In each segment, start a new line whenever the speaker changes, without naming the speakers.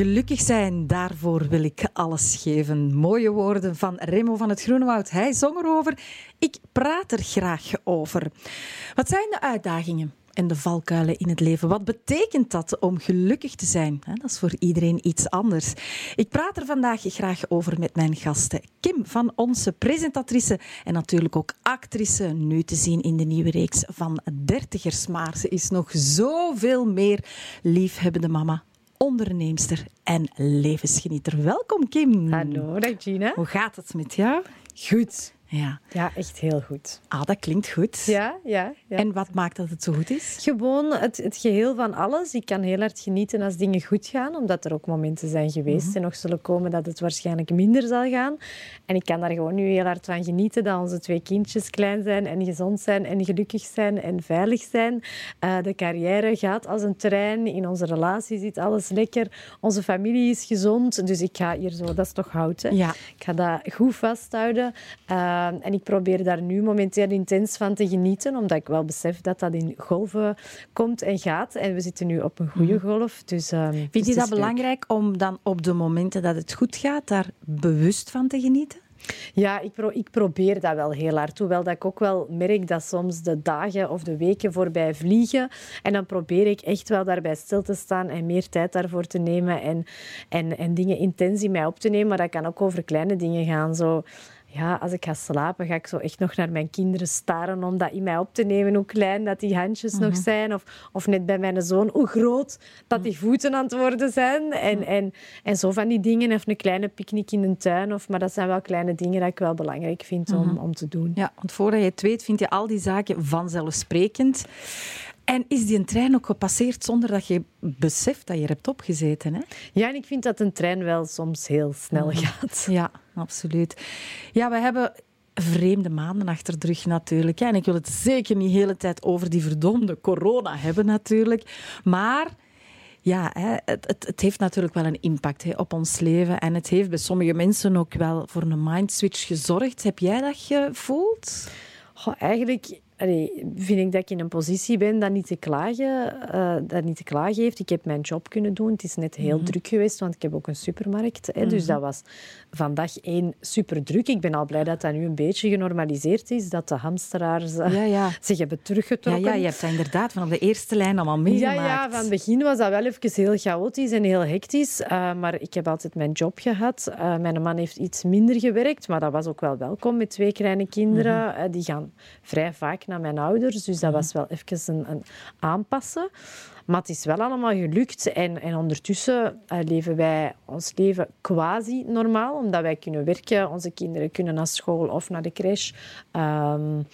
Gelukkig zijn, daarvoor wil ik alles geven. Mooie woorden van Remo van het Groenewoud. Hij zong erover. Ik praat er graag over. Wat zijn de uitdagingen en de valkuilen in het leven? Wat betekent dat om gelukkig te zijn? Dat is voor iedereen iets anders. Ik praat er vandaag graag over met mijn gasten. Kim van Onze, presentatrice en natuurlijk ook actrice, nu te zien in de nieuwe reeks van Dertigers. Maar ze is nog zoveel meer liefhebbende mama onderneemster en levensgenieter. Welkom, Kim.
Hallo, dag Gina.
Hoe gaat het met jou?
Goed.
Ja.
Ja, echt heel goed.
Ah, dat klinkt goed.
Ja, ja. ja.
En wat maakt dat het zo goed is?
Gewoon het, het geheel van alles. Ik kan heel hard genieten als dingen goed gaan, omdat er ook momenten zijn geweest
Mhm.
en nog zullen komen dat het waarschijnlijk minder zal gaan. En ik kan daar gewoon nu heel hard van genieten dat onze twee kindjes klein zijn en gezond zijn en gelukkig zijn en veilig zijn. Eh, de carrière gaat als een trein. In onze relatie zit alles lekker. Onze familie is gezond. Dus ik ga hier zo, dat is toch hout, hè?
Ja.
Ik ga dat goed vasthouden. Uh, en ik probeer daar nu momenteel intens van te genieten, omdat ik wel besef dat dat in golven komt en gaat. En we zitten nu op een goede golf. Dus, uh,
Vind je
dus
dat belangrijk om dan op de momenten dat het goed gaat, daar bewust van te genieten?
Ja, ik, pro ik, probeer dat wel heel hard. Hoewel dat ik ook wel merk dat soms de dagen of de weken voorbij vliegen. En dan probeer ik echt wel daarbij stil te staan en meer tijd daarvoor te nemen. En, en, en dingen intens in mij op te nemen. Maar dat kan ook over kleine dingen gaan. Zo ja, als ik ga slapen, ga ik zo echt nog naar mijn kinderen staren om dat in mij op te nemen. Hoe klein dat die handjes nog zijn. Of, of net bij mijn zoon, hoe groot dat die voeten aan het worden zijn. En, en, en zo van die dingen. Of een kleine picknick in een tuin. Of, maar dat zijn wel kleine dingen dat ik wel belangrijk vind om, om te doen.
Ja, want voordat je het weet, vind je al die zaken vanzelfsprekend. En is die een trein ook gepasseerd zonder dat je beseft dat je er hebt opgezeten? Hè?
Ja, en ik vind dat een trein wel soms heel snel gaat.
Ja, absoluut. Ja, we hebben vreemde maanden achter de rug natuurlijk. Ja, en ik wil het zeker niet de hele tijd over die verdomde corona hebben natuurlijk. Maar ja, het, het, het, heeft natuurlijk wel een impact hè, op ons leven. En het heeft bij sommige mensen ook wel voor een mindswitch gezorgd. Heb jij dat gevoeld?
Goh, eigenlijk Allee, vind ik dat ik in een positie ben dat niet te klagen, uh, dat niet te klagen heeft. Ik heb mijn job kunnen doen. Het is net heel mm -hmm. druk geweest, want ik heb ook een supermarkt. Hè, mm -hmm. Dus dat was van dag één super druk. Ik ben al blij dat dat nu een beetje genormaliseerd is, dat de hamsteraars uh, ja, ja. zich hebben teruggetrokken.
Ja, ja, je hebt dat inderdaad van op de eerste lijn allemaal meegemaakt.
Ja, ja, van het begin was dat wel even heel chaotisch en heel hectisch. Uh, maar ik heb altijd mijn job gehad. mijn man heeft iets minder gewerkt, maar dat was ook wel welkom met twee kleine kinderen. Mm -hmm. die gaan vrij vaak naar mijn ouders. Dus dat was wel even een, een, aanpassen. Maar het is wel allemaal gelukt. En, en ondertussen uh, leven wij ons leven quasi normaal. Omdat wij kunnen werken. Onze kinderen kunnen naar school of naar de crash. Um,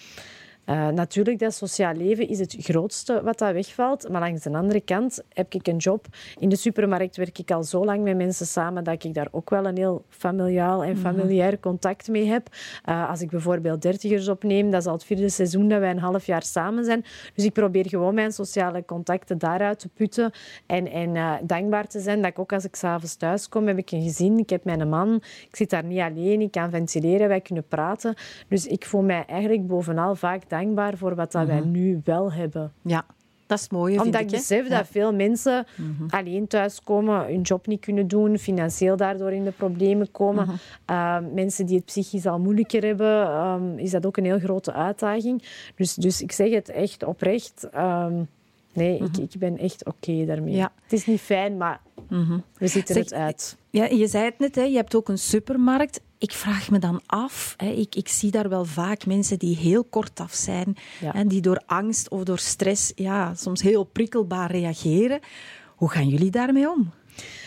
Uh, natuurlijk, dat sociaal leven is het grootste wat dat wegvalt. Maar langs de andere kant heb ik een job. In de supermarkt werk ik al zo lang met mensen samen dat ik daar ook wel een heel familiaal en familiair contact mee heb. Uh, als ik bijvoorbeeld dertigers opneem, dat is al het vierde seizoen dat wij een half jaar samen zijn. Dus ik probeer gewoon mijn sociale contacten daaruit te putten. En, en uh, dankbaar te zijn dat ik ook als ik s'avonds thuis kom, heb ik een gezin. Ik heb mijn man. Ik zit daar niet alleen. Ik kan ventileren. Wij kunnen praten. Dus ik voel mij eigenlijk bovenal vaak dankbaar voor wat dat wij nu wel hebben.
Ja, dat is mooi.
Omdat ik,
ik
besef dat veel mensen mm -hmm. alleen thuiskomen, hun job niet kunnen doen, financieel daardoor in de problemen komen. Mm -hmm. uh, mensen die het psychisch al moeilijker hebben, um, is dat ook een heel grote uitdaging. Dus, dus ik zeg het echt oprecht. Um, nee, mm -hmm. ik, ik ben echt oké okay daarmee.
Ja.
Het is niet fijn, maar we zitten
zeg,
het uit.
Ja, je zei het net, hè, je hebt ook een supermarkt. Ik vraag me dan af, hè, ik, ik zie daar wel vaak mensen die heel kortaf zijn, ja. hè, die door angst of door stress ja, soms heel prikkelbaar reageren. Hoe gaan jullie daarmee om?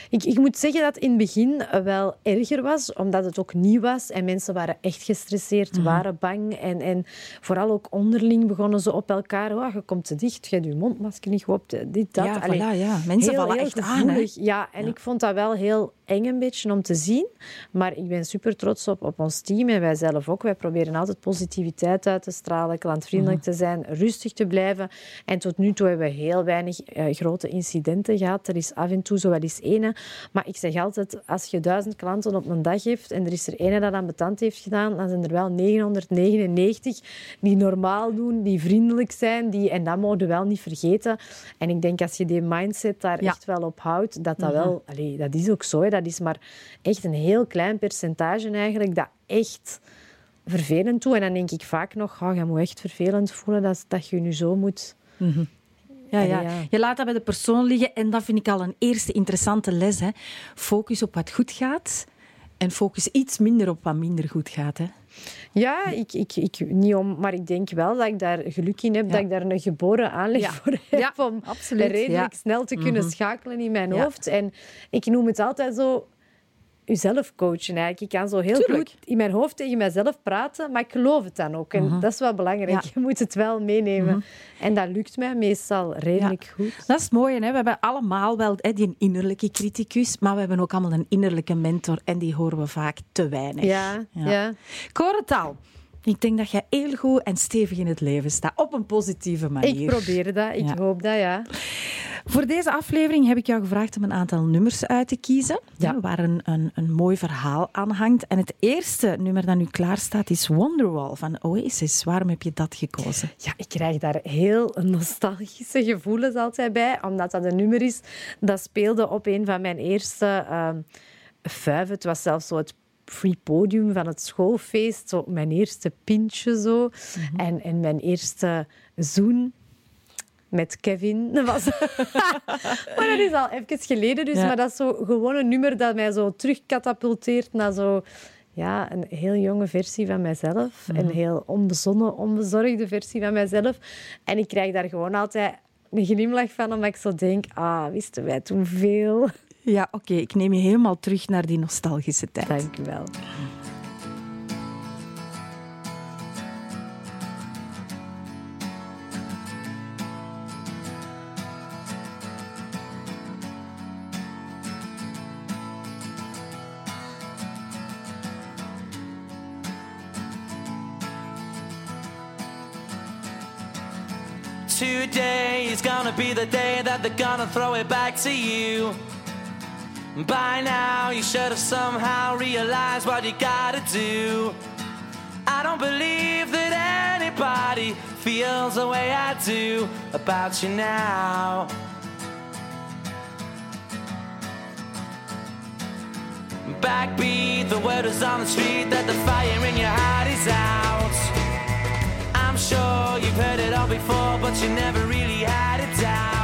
Ik, ik, moet zeggen dat het in het begin wel erger was, omdat het ook nieuw was en mensen waren echt gestresseerd, mm. waren bang. En, en vooral ook onderling begonnen ze op elkaar. Oh, je komt te dicht, je hebt je mondmasker niet op, dit, dat.
Ja,
Allee,
voilà, ja. mensen
heel,
vallen
heel
echt
gevoelig.
aan. Hè?
Ja, en ja. ik vond dat wel heel eng een beetje om te zien. Maar ik ben super trots op, op ons team en wij zelf ook. Wij proberen altijd positiviteit uit te stralen, klantvriendelijk te zijn, rustig te blijven. En tot nu toe hebben we heel weinig uh, grote incidenten gehad. Er is af en toe zo wel eens ene Maar ik zeg altijd, als je duizend klanten op een dag hebt en er is er ene dat aan betand heeft gedaan, dan zijn er wel 999 die normaal doen, die vriendelijk zijn. Die, en dat mogen we wel niet vergeten. En ik denk als je die mindset daar echt wel op houdt, dat dat wel... Allee, dat is ook zo. Hè. Dat is maar echt een heel klein percentage eigenlijk dat echt vervelend doet. En dan denk ik vaak nog, oh, je moet echt vervelend voelen dat, dat je nu zo moet...
Ja, ja. Je laat dat bij de persoon liggen en dat vind ik al een eerste interessante les. Hè. Focus op wat goed gaat en focus iets minder op wat minder goed gaat. Hè.
Ja, ik, ik, ik, niet om, maar ik denk wel dat ik daar geluk in heb dat ik daar een geboren aanleg voor heb om absoluut. redelijk snel te kunnen mhm. schakelen in mijn hoofd. En ik noem het altijd zo jezelf coachen eigenlijk. Ik kan zo heel goed in mijn hoofd tegen mezelf praten, maar ik geloof het dan ook. En mhm. dat is wel belangrijk. Je moet het wel meenemen. Mhm. En dat lukt mij meestal redelijk goed.
Dat is het mooie. Hè? We hebben allemaal wel hè, die innerlijke criticus, maar we hebben ook allemaal een innerlijke mentor en die horen we vaak te weinig.
Ja, ja. ja.
Korental. Ik denk dat je heel goed en stevig in het leven staat. Op een positieve manier.
Ik probeer dat. Ik hoop dat, ja.
Voor deze aflevering heb ik jou gevraagd om een aantal nummers uit te kiezen. Ja. Waar een, een, een mooi verhaal aan hangt. En het eerste nummer dat nu klaar staat is Wonderwall van Oasis. Waarom heb je dat gekozen?
Ja, ik krijg daar heel nostalgische gevoelens altijd bij. Omdat dat een nummer is dat speelde op een van mijn eerste... Uh, Het was zelfs zo het free podium van het schoolfeest. Zo mijn eerste pintje zo. Mhm. en, en mijn eerste zoen met Kevin. Dat was... maar dat is al even geleden dus. Maar dat is zo gewoon een nummer dat mij zo terugkatapulteert naar zo... Ja, een heel jonge versie van mijzelf. Een mhm. heel onbezonnen, onbezorgde versie van mijzelf. En ik krijg daar gewoon altijd een glimlach van, omdat ik zo denk... Ah, wisten wij toen veel.
Ja, oké. Ik neem je helemaal terug naar die nostalgische tijd.
Dank u wel.
Gonna be the day that they're gonna throw it back to you. By now, you should have somehow realized what you gotta do. I don't believe that anybody feels the way I do about you now. Backbeat, the word is on the street that the fire in your heart is out. I'm sure you've heard it all before, but you never really had
die.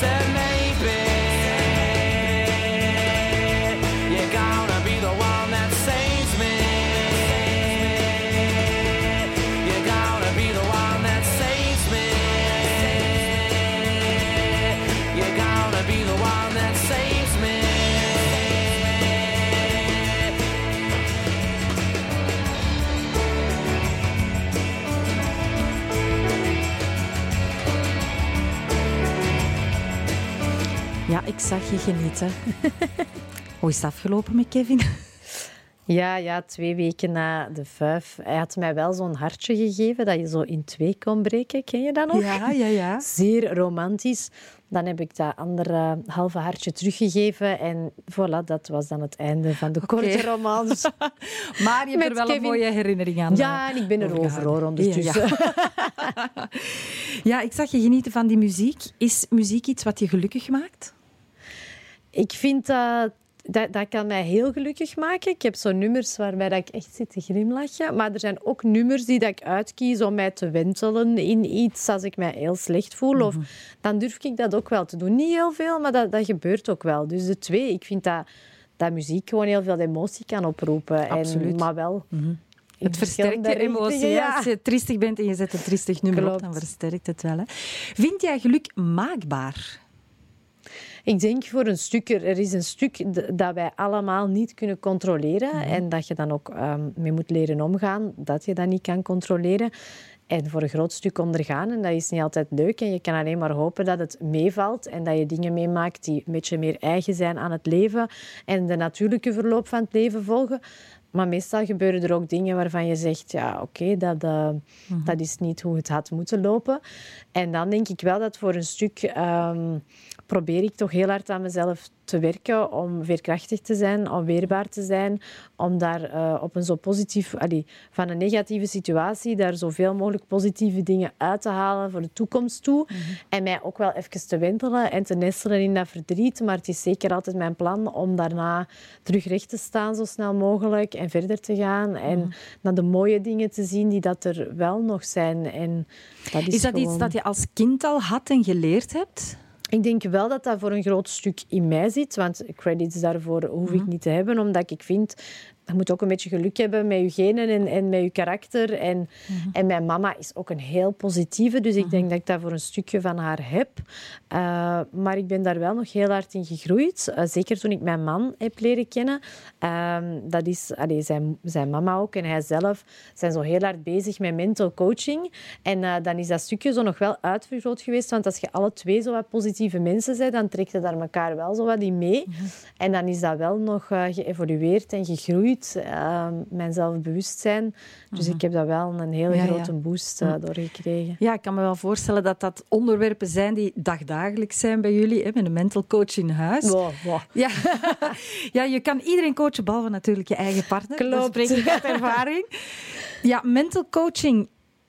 said ik zag je genieten. Hoe is het afgelopen met Kevin?
Ja, ja, twee weken na de vijf. Hij had mij wel zo'n hartje gegeven dat je zo in twee kon breken. Ken je dat nog?
Ja, ja, ja.
Zeer romantisch. Dan heb ik dat andere halve hartje teruggegeven. En voilà, dat was dan het einde van de korte romans.
Maar je hebt
Met
er wel een mooie herinnering aan.
Ja, en ik ben er over hoor, ondertussen.
Ja, ja. Ja, ik zag je genieten van die muziek. Is muziek iets wat je gelukkig maakt?
Ik vind dat, dat... Dat kan mij heel gelukkig maken. Ik heb zo nummers waarbij dat ik echt zit te grimlachen. Maar er zijn ook nummers die dat ik uitkies om mij te wentelen in iets als ik mij heel slecht voel. Of, dan durf ik dat ook wel te doen. Niet heel veel, maar dat, dat gebeurt ook wel. Dus de twee, ik vind dat, dat muziek gewoon heel veel emotie kan oproepen.
Absoluut.
En, maar wel... in
Het versterkt je emotie. Ja. Als je triestig bent en je zet een triestig nummer op, dan versterkt het wel. Hè. Vind jij geluk maakbaar?
Ik denk voor een stuk, er is een stuk dat wij allemaal niet kunnen controleren en dat je dan ook ehm, mee moet leren omgaan, dat je dat niet kan controleren. En voor een groot stuk ondergaan. En dat is niet altijd leuk. En je kan alleen maar hopen dat het meevalt en dat je dingen meemaakt die een beetje meer eigen zijn aan het leven en de natuurlijke verloop van het leven volgen. Maar meestal gebeuren er ook dingen waarvan je zegt, ja, oké, dat, eh, dat is niet hoe het had moeten lopen. En dan denk ik wel dat voor een stuk ehm, probeer ik toch heel hard aan mezelf te werken om veerkrachtig te zijn, om weerbaar te zijn, om daar eh, op een zo positief, allee, van een negatieve situatie, daar zoveel mogelijk positieve dingen uit te halen voor de toekomst toe. En mij ook wel even te wentelen en te nestelen in dat verdriet. Maar het is zeker altijd mijn plan om daarna terug recht te staan zo snel mogelijk en verder te gaan en naar de mooie dingen te zien die dat er wel nog zijn. En dat is,
Is dat iets dat je als kind al had en geleerd hebt?
Ik denk wel dat dat voor een groot stuk in mij zit. Want credits daarvoor hoef ik niet te hebben. Omdat ik vind, je moet ook een beetje geluk hebben met je genen en, en met je karakter. En, en mijn mama is ook een heel positieve. Dus ik denk dat ik dat voor een stukje van haar heb. Eh, maar ik ben daar wel nog heel hard in gegroeid. Eh, zeker toen ik mijn man heb leren kennen. Ehm, dat is allee, zijn, zijn mama ook en hij zelf zijn zo heel hard bezig met mental coaching. En eh, dan is dat stukje zo nog wel uitvergroot geweest. Want als je alle twee zo wat positieve mensen bent, dan trekt je daar elkaar wel zo wat in mee. En dan is dat wel nog geëvolueerd en gegroeid, eh, mijn zelfbewustzijn. Dus ik heb daar wel een hele
Ja, ja.
grote boost eh, door gekregen.
Ja, ik kan me wel voorstellen dat dat onderwerpen zijn die dagdagelijks zijn bij jullie, hè, met een mental coach in huis.
Wow, wow.
Ja. ja, je kan iedereen coachen, behalve natuurlijk je eigen partner. Dat
Klopt.
spreek ik uit ervaring. Ja, mental coaching,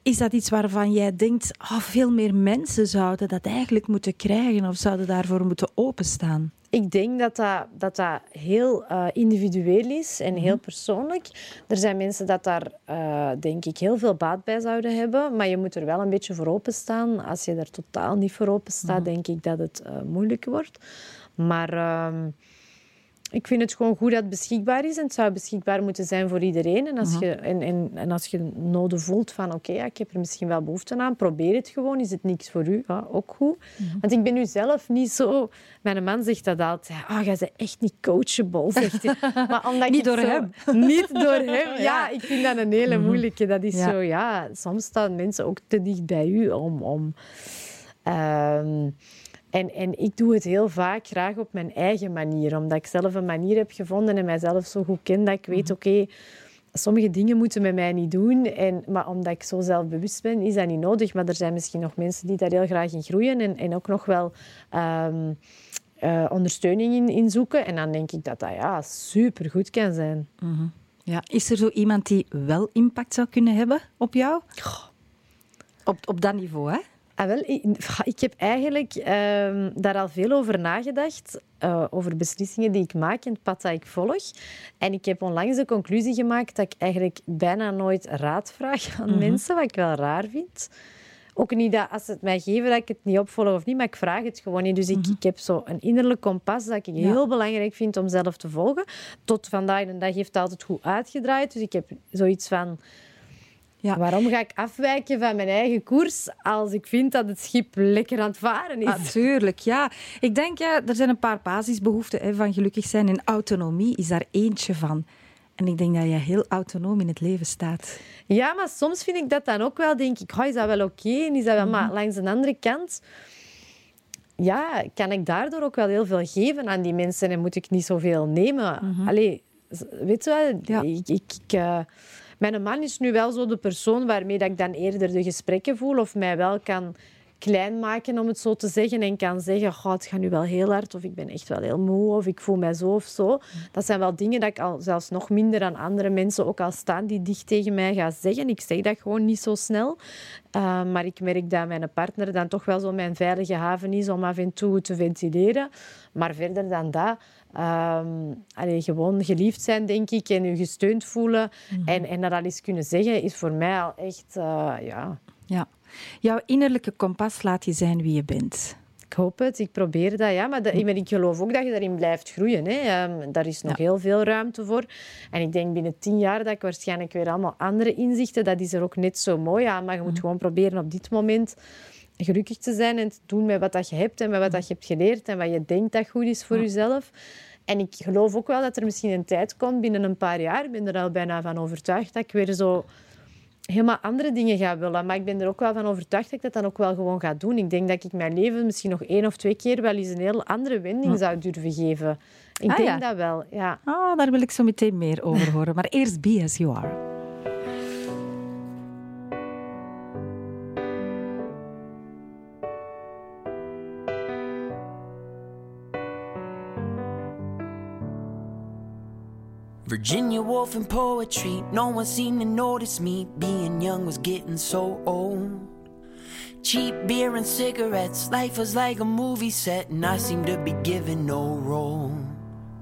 is dat iets waarvan jij denkt, oh, veel meer mensen zouden dat eigenlijk moeten krijgen of zouden daarvoor moeten openstaan?
Ik denk dat dat, dat, dat heel eh, individueel is en heel persoonlijk. Er zijn mensen dat daar, eh, denk ik, heel veel baat bij zouden hebben. Maar je moet er wel een beetje voor openstaan. Als je er totaal niet voor open staat, denk ik dat het eh, moeilijk wordt. Maar ehm, ik vind het gewoon goed dat het beschikbaar is. En het zou beschikbaar moeten zijn voor iedereen. En als, je, en, en, en als je noden voelt van oké, ja, ik heb er misschien wel behoefte aan, probeer het gewoon. Is het niks voor u? Ja, ook goed. Want ik ben nu zelf niet zo... Mijn man zegt dat altijd. Ah, jij bent echt niet coachable, zegt hij. Maar omdat
Niet door
zo-
hem.
Niet door hem. Ja, ik vind dat een hele moeilijke. Dat is
Ja.
zo, ja... Soms staan mensen ook te dicht bij u om... om ehm, en, en ik doe het heel vaak graag op mijn eigen manier. Omdat ik zelf een manier heb gevonden en mijzelf zo goed ken dat ik weet, oké, sommige dingen moeten met mij niet doen. En, maar omdat ik zo zelfbewust ben, is dat niet nodig. Maar er zijn misschien nog mensen die daar heel graag in groeien en, en ook nog wel ehm, eh, ondersteuning in, in zoeken. En dan denk ik dat dat ja, supergoed kan zijn.
Ja. Is er zo iemand die wel impact zou kunnen hebben op jou? Op, op dat niveau, hè?
Ah, wel, ik, ik heb eigenlijk ehm, daar al veel over nagedacht. eh, over beslissingen die ik maak en het pad dat ik volg. En ik heb onlangs de conclusie gemaakt dat ik eigenlijk bijna nooit raad vraag aan mensen, wat ik wel raar vind. ook niet dat als ze het mij geven, dat ik het niet opvolg of niet, maar ik vraag het gewoon niet. Dus ik,
Mhm.
ik heb zo een innerlijk kompas dat ik heel belangrijk vind om zelf te volgen. Tot vandaag de dag heeft het altijd goed uitgedraaid. Dus ik heb zoiets van...
Ja.
Waarom ga ik afwijken van mijn eigen koers als ik vind dat het schip lekker aan het varen is?
Natuurlijk, ja. Ik denk, ja, er zijn een paar basisbehoeften hè, van gelukkig zijn. En autonomie is daar eentje van. En ik denk dat je heel autonoom in het leven staat.
Ja, maar soms vind ik dat dan ook wel, denk ik, oh, is dat wel oké? En is dat wel,
Mhm.
maar langs de andere kant, ja, kan ik daardoor ook wel heel veel geven aan die mensen en moet ik niet zoveel nemen. Allee, z- weet je wel,
Mhm. Ja.
ik, ik, ik, eh, mijn man is nu wel zo de persoon waarmee dat ik dan eerder de gesprekken voel of mij wel kan klein maken, om het zo te zeggen, en kan zeggen, "Goh, het gaat nu wel heel hard, of ik ben echt wel heel moe, of ik voel mij zo of zo. Dat zijn wel dingen dat ik al zelfs nog minder aan andere mensen, ook al staan die dicht tegen mij, ga zeggen. Ik zeg dat gewoon niet zo snel. Uh, maar ik merk dat mijn partner dan toch wel zo mijn veilige haven is om af en toe te ventileren. Maar verder dan dat, um, allee, gewoon geliefd zijn, denk ik, en je gesteund voelen en, en dat al eens kunnen zeggen, is voor mij al echt, uh, ja...
Ja. Jouw innerlijke kompas laat je zijn wie je bent.
Ik hoop het, ik probeer dat. Ja, maar, dat, maar ik geloof ook dat je daarin blijft groeien. Hè. Um, daar is nog ja. heel veel ruimte voor. En ik denk binnen tien jaar dat ik waarschijnlijk weer allemaal andere inzichten... Dat is er ook net zo mooi aan. Maar je moet gewoon proberen op dit moment gelukkig te zijn en te doen met wat dat je hebt en met wat dat je hebt geleerd en wat je denkt dat goed is voor ja. jezelf. En ik geloof ook wel dat er misschien een tijd komt, binnen een paar jaar, ik ben er al bijna van overtuigd, dat ik weer zo helemaal andere dingen ga willen. Maar ik ben er ook wel van overtuigd dat ik dat dan ook wel gewoon ga doen. Ik denk dat ik mijn leven misschien nog één of twee keer wel eens een heel andere wending zou durven geven. Ik
ah,
denk
ja.
dat wel, ja.
Oh, daar wil ik zo meteen meer over horen. Maar eerst Be As You Are.
Virginia Woolf and poetry, no one seemed to notice me. Being young was getting so old. Cheap beer and cigarettes, life was like a movie set, and I seemed to be given no role.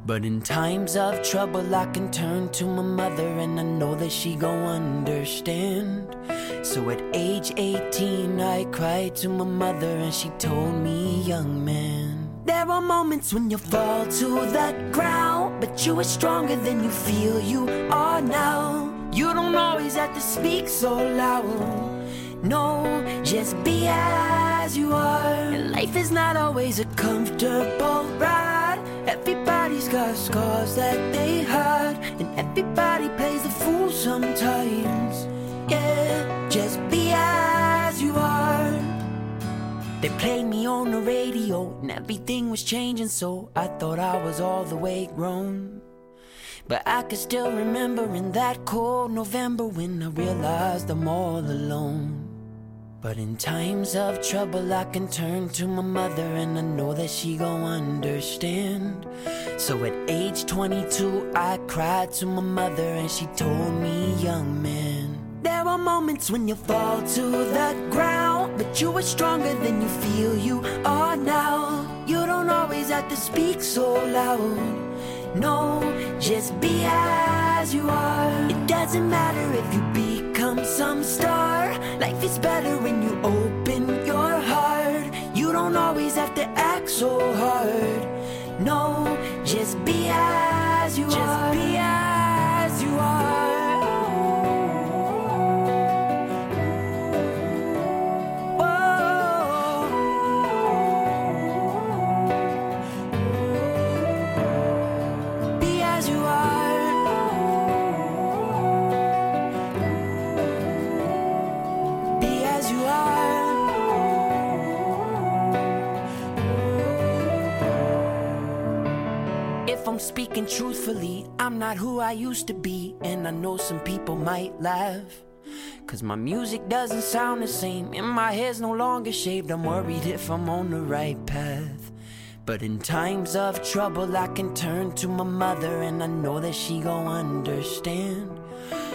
But in times of trouble, I can turn to my mother, and I know that she gon' understand. So at age 18, I cried to my mother, and she told me, young man. There are moments when you fall to the ground, but you are stronger than you feel you are now. You don't always have to speak so loud. No, just be as you are. And life is not always a comfortable ride. Everybody's got scars that they hide, and everybody plays the fool sometimes. Yeah, just played me on the radio and everything was changing, so I thought I was all the way grown. But I could still remember in that cold November when I realized I'm all alone. But in times of trouble, I can turn to my mother and I know that she gon' understand. So at age 22, I cried to my mother and she told me, young man. There are moments when you fall to the ground, but you are stronger than you feel you are now. You don't always have to speak so loud. No, just be as you are. It doesn't matter if you become some star. Life is better when you open your heart. You don't always have to act so hard. No, just be as you just are. Just be as you are. Truthfully. I'm not who I used to be, and I know some people might laugh. Cause my music doesn't sound the same, and my hair's no longer shaved. I'm worried if I'm on the right path. But in times of trouble, I can turn to my mother, and I know that she gon' understand.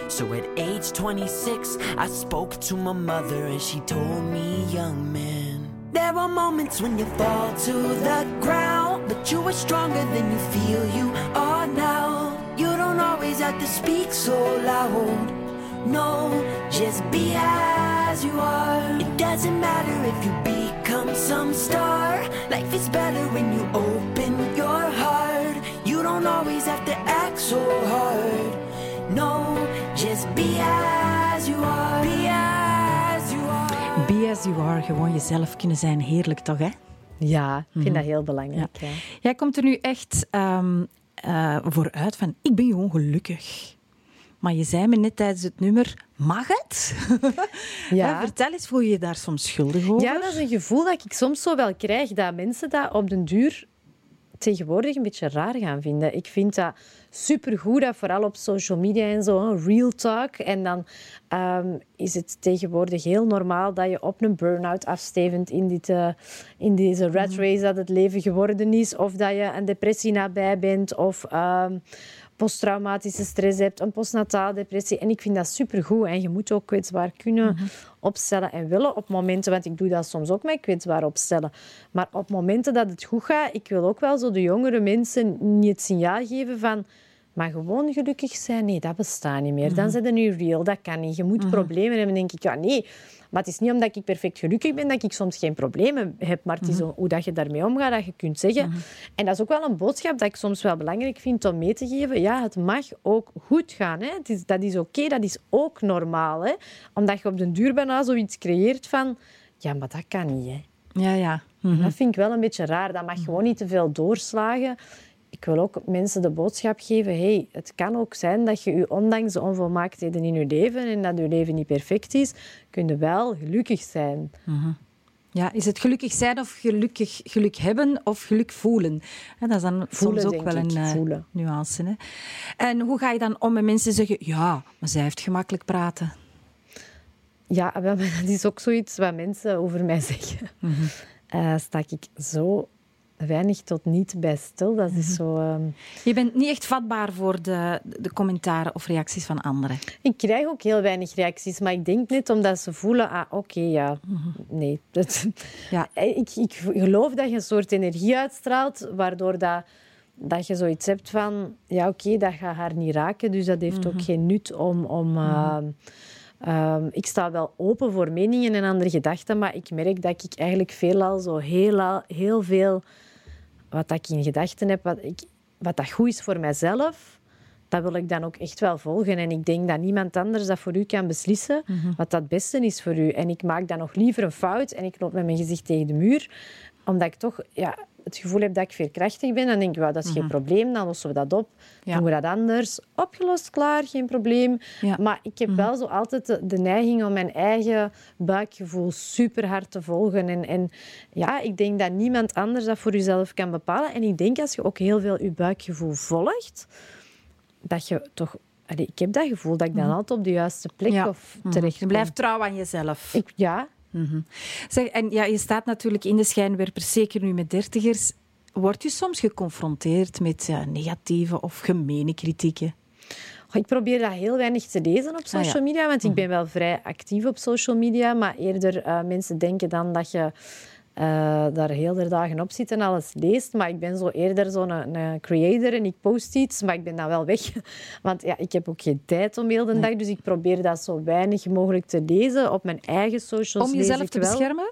So at age 26, I spoke to my mother, and she told me, young man. There are moments when you fall to the ground, but you are stronger than you feel you are now. You don't always have to speak so loud. No, just be as you are. It doesn't matter if you become some star. Life is better when you open your heart. You don't always have to act so hard. No, just be as you are. Be as you are.
Be as you are, gewoon jezelf kunnen zijn. Heerlijk toch, hè?
Ja, ik vind dat heel belangrijk. Ja.
Jij komt er nu echt um, uh, voor uit van, ik ben gewoon gelukkig. Maar je zei me net tijdens het nummer, mag het? Ja. Vertel eens, voel je je daar soms schuldig over?
Ja, dat is een gevoel dat ik soms zo wel krijg, dat mensen dat op den duur tegenwoordig een beetje raar gaan vinden. Ik vind dat supergoed, dat vooral op social media en zo, real talk. En dan um, is het tegenwoordig heel normaal dat je op een burn-out afstevend in, dit, uh, in deze rat mhm. race dat het leven geworden is. Of dat je een depressie nabij bent. Of... Um, posttraumatische stress hebt, een postnataal depressie. En ik vind dat supergoed. En je moet ook kwetsbaar kunnen mhm. opstellen en willen op momenten, want ik doe dat soms ook met kwetsbaar opstellen. Maar op momenten dat het goed gaat, ik wil ook wel zo de jongere mensen niet het signaal geven van maar gewoon gelukkig zijn, nee, dat bestaat niet meer. Dan zijn ze nu real, dat kan niet. Je moet mhm. problemen hebben. Denk ik, ja, nee. Maar het is niet omdat ik perfect gelukkig ben dat ik soms geen problemen heb. Maar het is mhm. hoe dat je daarmee omgaat, dat je kunt zeggen. Mhm. En dat is ook wel een boodschap dat ik soms wel belangrijk vind om mee te geven. Ja, het mag ook goed gaan. Hè. Het is, dat is oké, dat is ook normaal. Hè. Omdat je op den duur bijna zoiets creëert van... Ja, maar dat kan niet, hè.
Ja, ja.
Dat vind ik wel een beetje raar. Dat mag gewoon niet te veel doorslagen ik wil ook mensen de boodschap geven: hey, het kan ook zijn dat je, ondanks de onvolmaaktheden in je leven en dat je leven niet perfect is, kun je wel gelukkig zijn.
Mhm. Ja, is het gelukkig zijn of gelukkig geluk hebben of geluk voelen? dat is dan soms ook wel een uh, nuance. Hè? En hoe ga je dan om met mensen zeggen: ja, maar zij heeft gemakkelijk praten?
Ja, dat is ook zoiets wat mensen over mij zeggen. Mm -hmm. sta ik zo weinig tot niet bij stil. Dat is mhm. zo, ehm,
Je bent niet echt vatbaar voor de, de commentaren of reacties van anderen.
Ik krijg ook heel weinig reacties, maar ik denk net omdat ze voelen, ah, oké, ja, mhm. nee. Dat, ja. ik, ik geloof dat je een soort energie uitstraalt, waardoor dat, dat je zoiets hebt van, ja, oké, dat gaat haar niet raken, dus dat heeft ook mhm. geen nut om... om ehm, ehm, ik sta wel open voor meningen en andere gedachten, maar ik merk dat ik eigenlijk veelal zo heel, heel veel wat ik in gedachten heb, wat, ik, wat dat goed is voor mijzelf, dat wil ik dan ook echt wel volgen. En ik denk dat niemand anders dat voor u kan beslissen mhm. wat dat beste is voor u. En ik maak dan nog liever een fout en ik loop met mijn gezicht tegen de muur, omdat ik toch ja, het gevoel heb dat ik veerkrachtig ben, dan denk ik, dat is geen mhm. probleem, dan lossen we dat op. Doen we dat anders. Opgelost, klaar, geen probleem. Maar ik heb mhm. wel zo altijd de, neiging om mijn eigen buikgevoel super hard te volgen. En, en ja, ik denk dat niemand anders dat voor jezelf kan bepalen. En ik denk als je ook heel veel je buikgevoel volgt, dat je toch ik heb dat gevoel dat ik dan mhm. altijd op de juiste plek of terecht
Je blijft trouw aan jezelf.
Ik, ja,
Mm zeg, en ja, je staat natuurlijk in de schijnwerpers, zeker nu met dertigers. Word je soms geconfronteerd met negatieve of gemene kritieken?
Ik probeer dat heel weinig te lezen op ah, social media, want ik mhm. ben wel vrij actief op social media. Maar eerder uh, mensen denken dan dat je uh, daar heel de dagen op zit en alles leest. Maar ik ben zo eerder zo'n een, een, creator en ik post iets, maar ik ben dan wel weg. Want ja, ik heb ook geen tijd om heel de dag, dus ik probeer dat zo weinig mogelijk te lezen op mijn eigen socials.
Om jezelf te beschermen?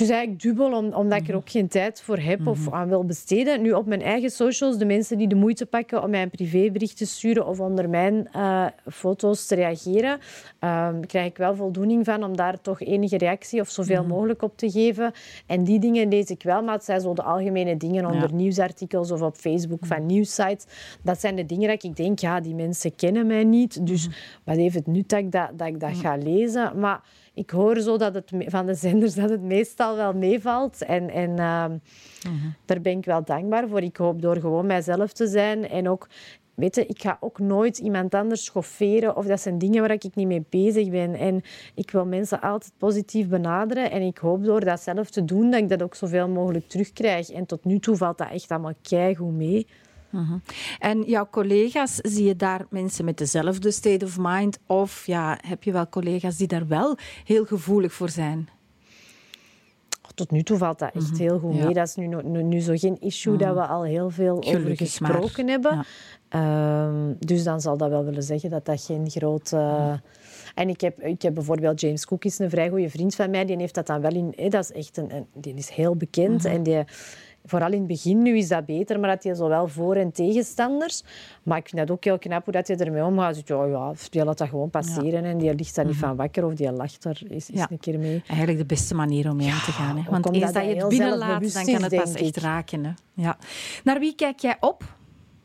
Is eigenlijk dubbel, omdat ik er ook geen tijd voor heb of mhm. aan wil besteden. Nu, op mijn eigen socials, de mensen die de moeite pakken om mij een privébericht te sturen of onder mijn uh, foto's te reageren, uh, krijg ik wel voldoening van om daar toch enige reactie of zoveel mhm. mogelijk op te geven. En die dingen lees ik wel, maar het zijn zo de algemene dingen onder nieuwsartikels of op Facebook van mhm. nieuwsites. Dat zijn de dingen dat ik denk, ja, die mensen kennen mij niet, dus wat heeft het nut dat ik dat, dat, ik dat ga lezen? Maar ik hoor zo dat het van de zenders dat het meestal wel meevalt. En, en uh, daar ben ik wel dankbaar voor. Ik hoop door gewoon mijzelf te zijn en ook Weet je, ik ga ook nooit iemand anders schofferen of dat zijn dingen waar ik niet mee bezig ben. En ik wil mensen altijd positief benaderen en ik hoop door dat zelf te doen dat ik dat ook zoveel mogelijk terugkrijg. En tot nu toe valt dat echt allemaal keigoed mee.
Mhm. En jouw collega's, zie je daar mensen met dezelfde state of mind? Of ja, heb je wel collega's die daar wel heel gevoelig voor zijn?
tot nu toe valt dat echt heel goed mee.
Ja.
Dat is nu, nu, nu zo geen issue dat we al heel veel over
maar.
gesproken hebben.
Ja.
Ehm, dus dan zal dat wel willen zeggen dat dat geen groot... eh, En ik heb, ik heb bijvoorbeeld James Cook, is een vrij goede vriend van mij. Die heeft dat dan wel in... dat is echt een, een- die is heel bekend. En die, vooral in het begin, nu is dat beter, maar dat hij zowel voor- en tegenstanders. Maar ik vind dat ook heel knap hoe dat hij ermee omgaat. Zegt, ja, ja, die laat dat gewoon passeren en die ligt daar niet van wakker of die lacht er
Ja.
een keer mee.
Eigenlijk de beste manier om mee om te gaan. Hè? Want eens dat je het binnenlaat, dan kan
is,
het pas echt raken. Hè? Ja. Naar wie kijk jij op?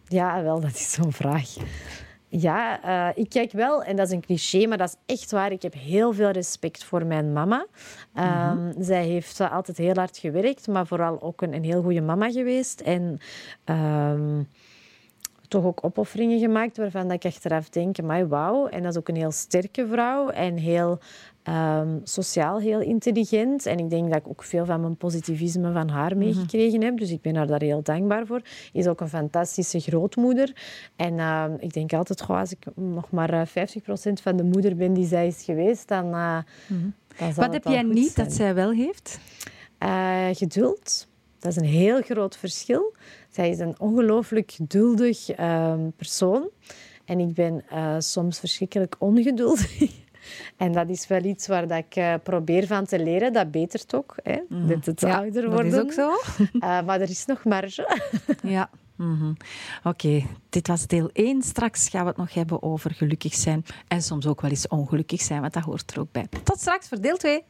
Ja, wel, dat is zo'n vraag. Ja, eh, ik kijk wel, en dat is een cliché, maar dat is echt waar. Ik heb heel veel respect voor mijn mama. Ehm, Zij heeft altijd heel hard gewerkt, maar vooral ook een, een heel goede mama geweest. En ehm, toch ook opofferingen gemaakt waarvan dat ik achteraf denk, maar wauw. En dat is ook een heel sterke vrouw en heel ehm, sociaal heel intelligent. En ik denk dat ik ook veel van mijn positivisme van haar meegekregen heb. Dus ik ben haar daar heel dankbaar voor. Is ook een fantastische grootmoeder. En ehm, ik denk altijd, goh, als ik nog maar eh, 50% van de moeder ben die zij is geweest, dan, eh, dan zal
Wat heb jij niet
zijn.
dat zij wel heeft?
Eh, geduld. Dat is een heel groot verschil. Zij is een ongelooflijk geduldig ehm, persoon. En ik ben eh, soms verschrikkelijk ongeduldig. En dat is wel iets waar dat ik eh, probeer van te leren. Dat betert ook, hè, met het ouder
dat
worden.
is ook zo.
Eh, maar er is nog marge.
Ja. Mhm. Oké, dit was deel 1. Straks gaan we het nog hebben over gelukkig zijn en soms ook wel eens ongelukkig zijn, want dat hoort er ook bij. Tot straks voor deel 2.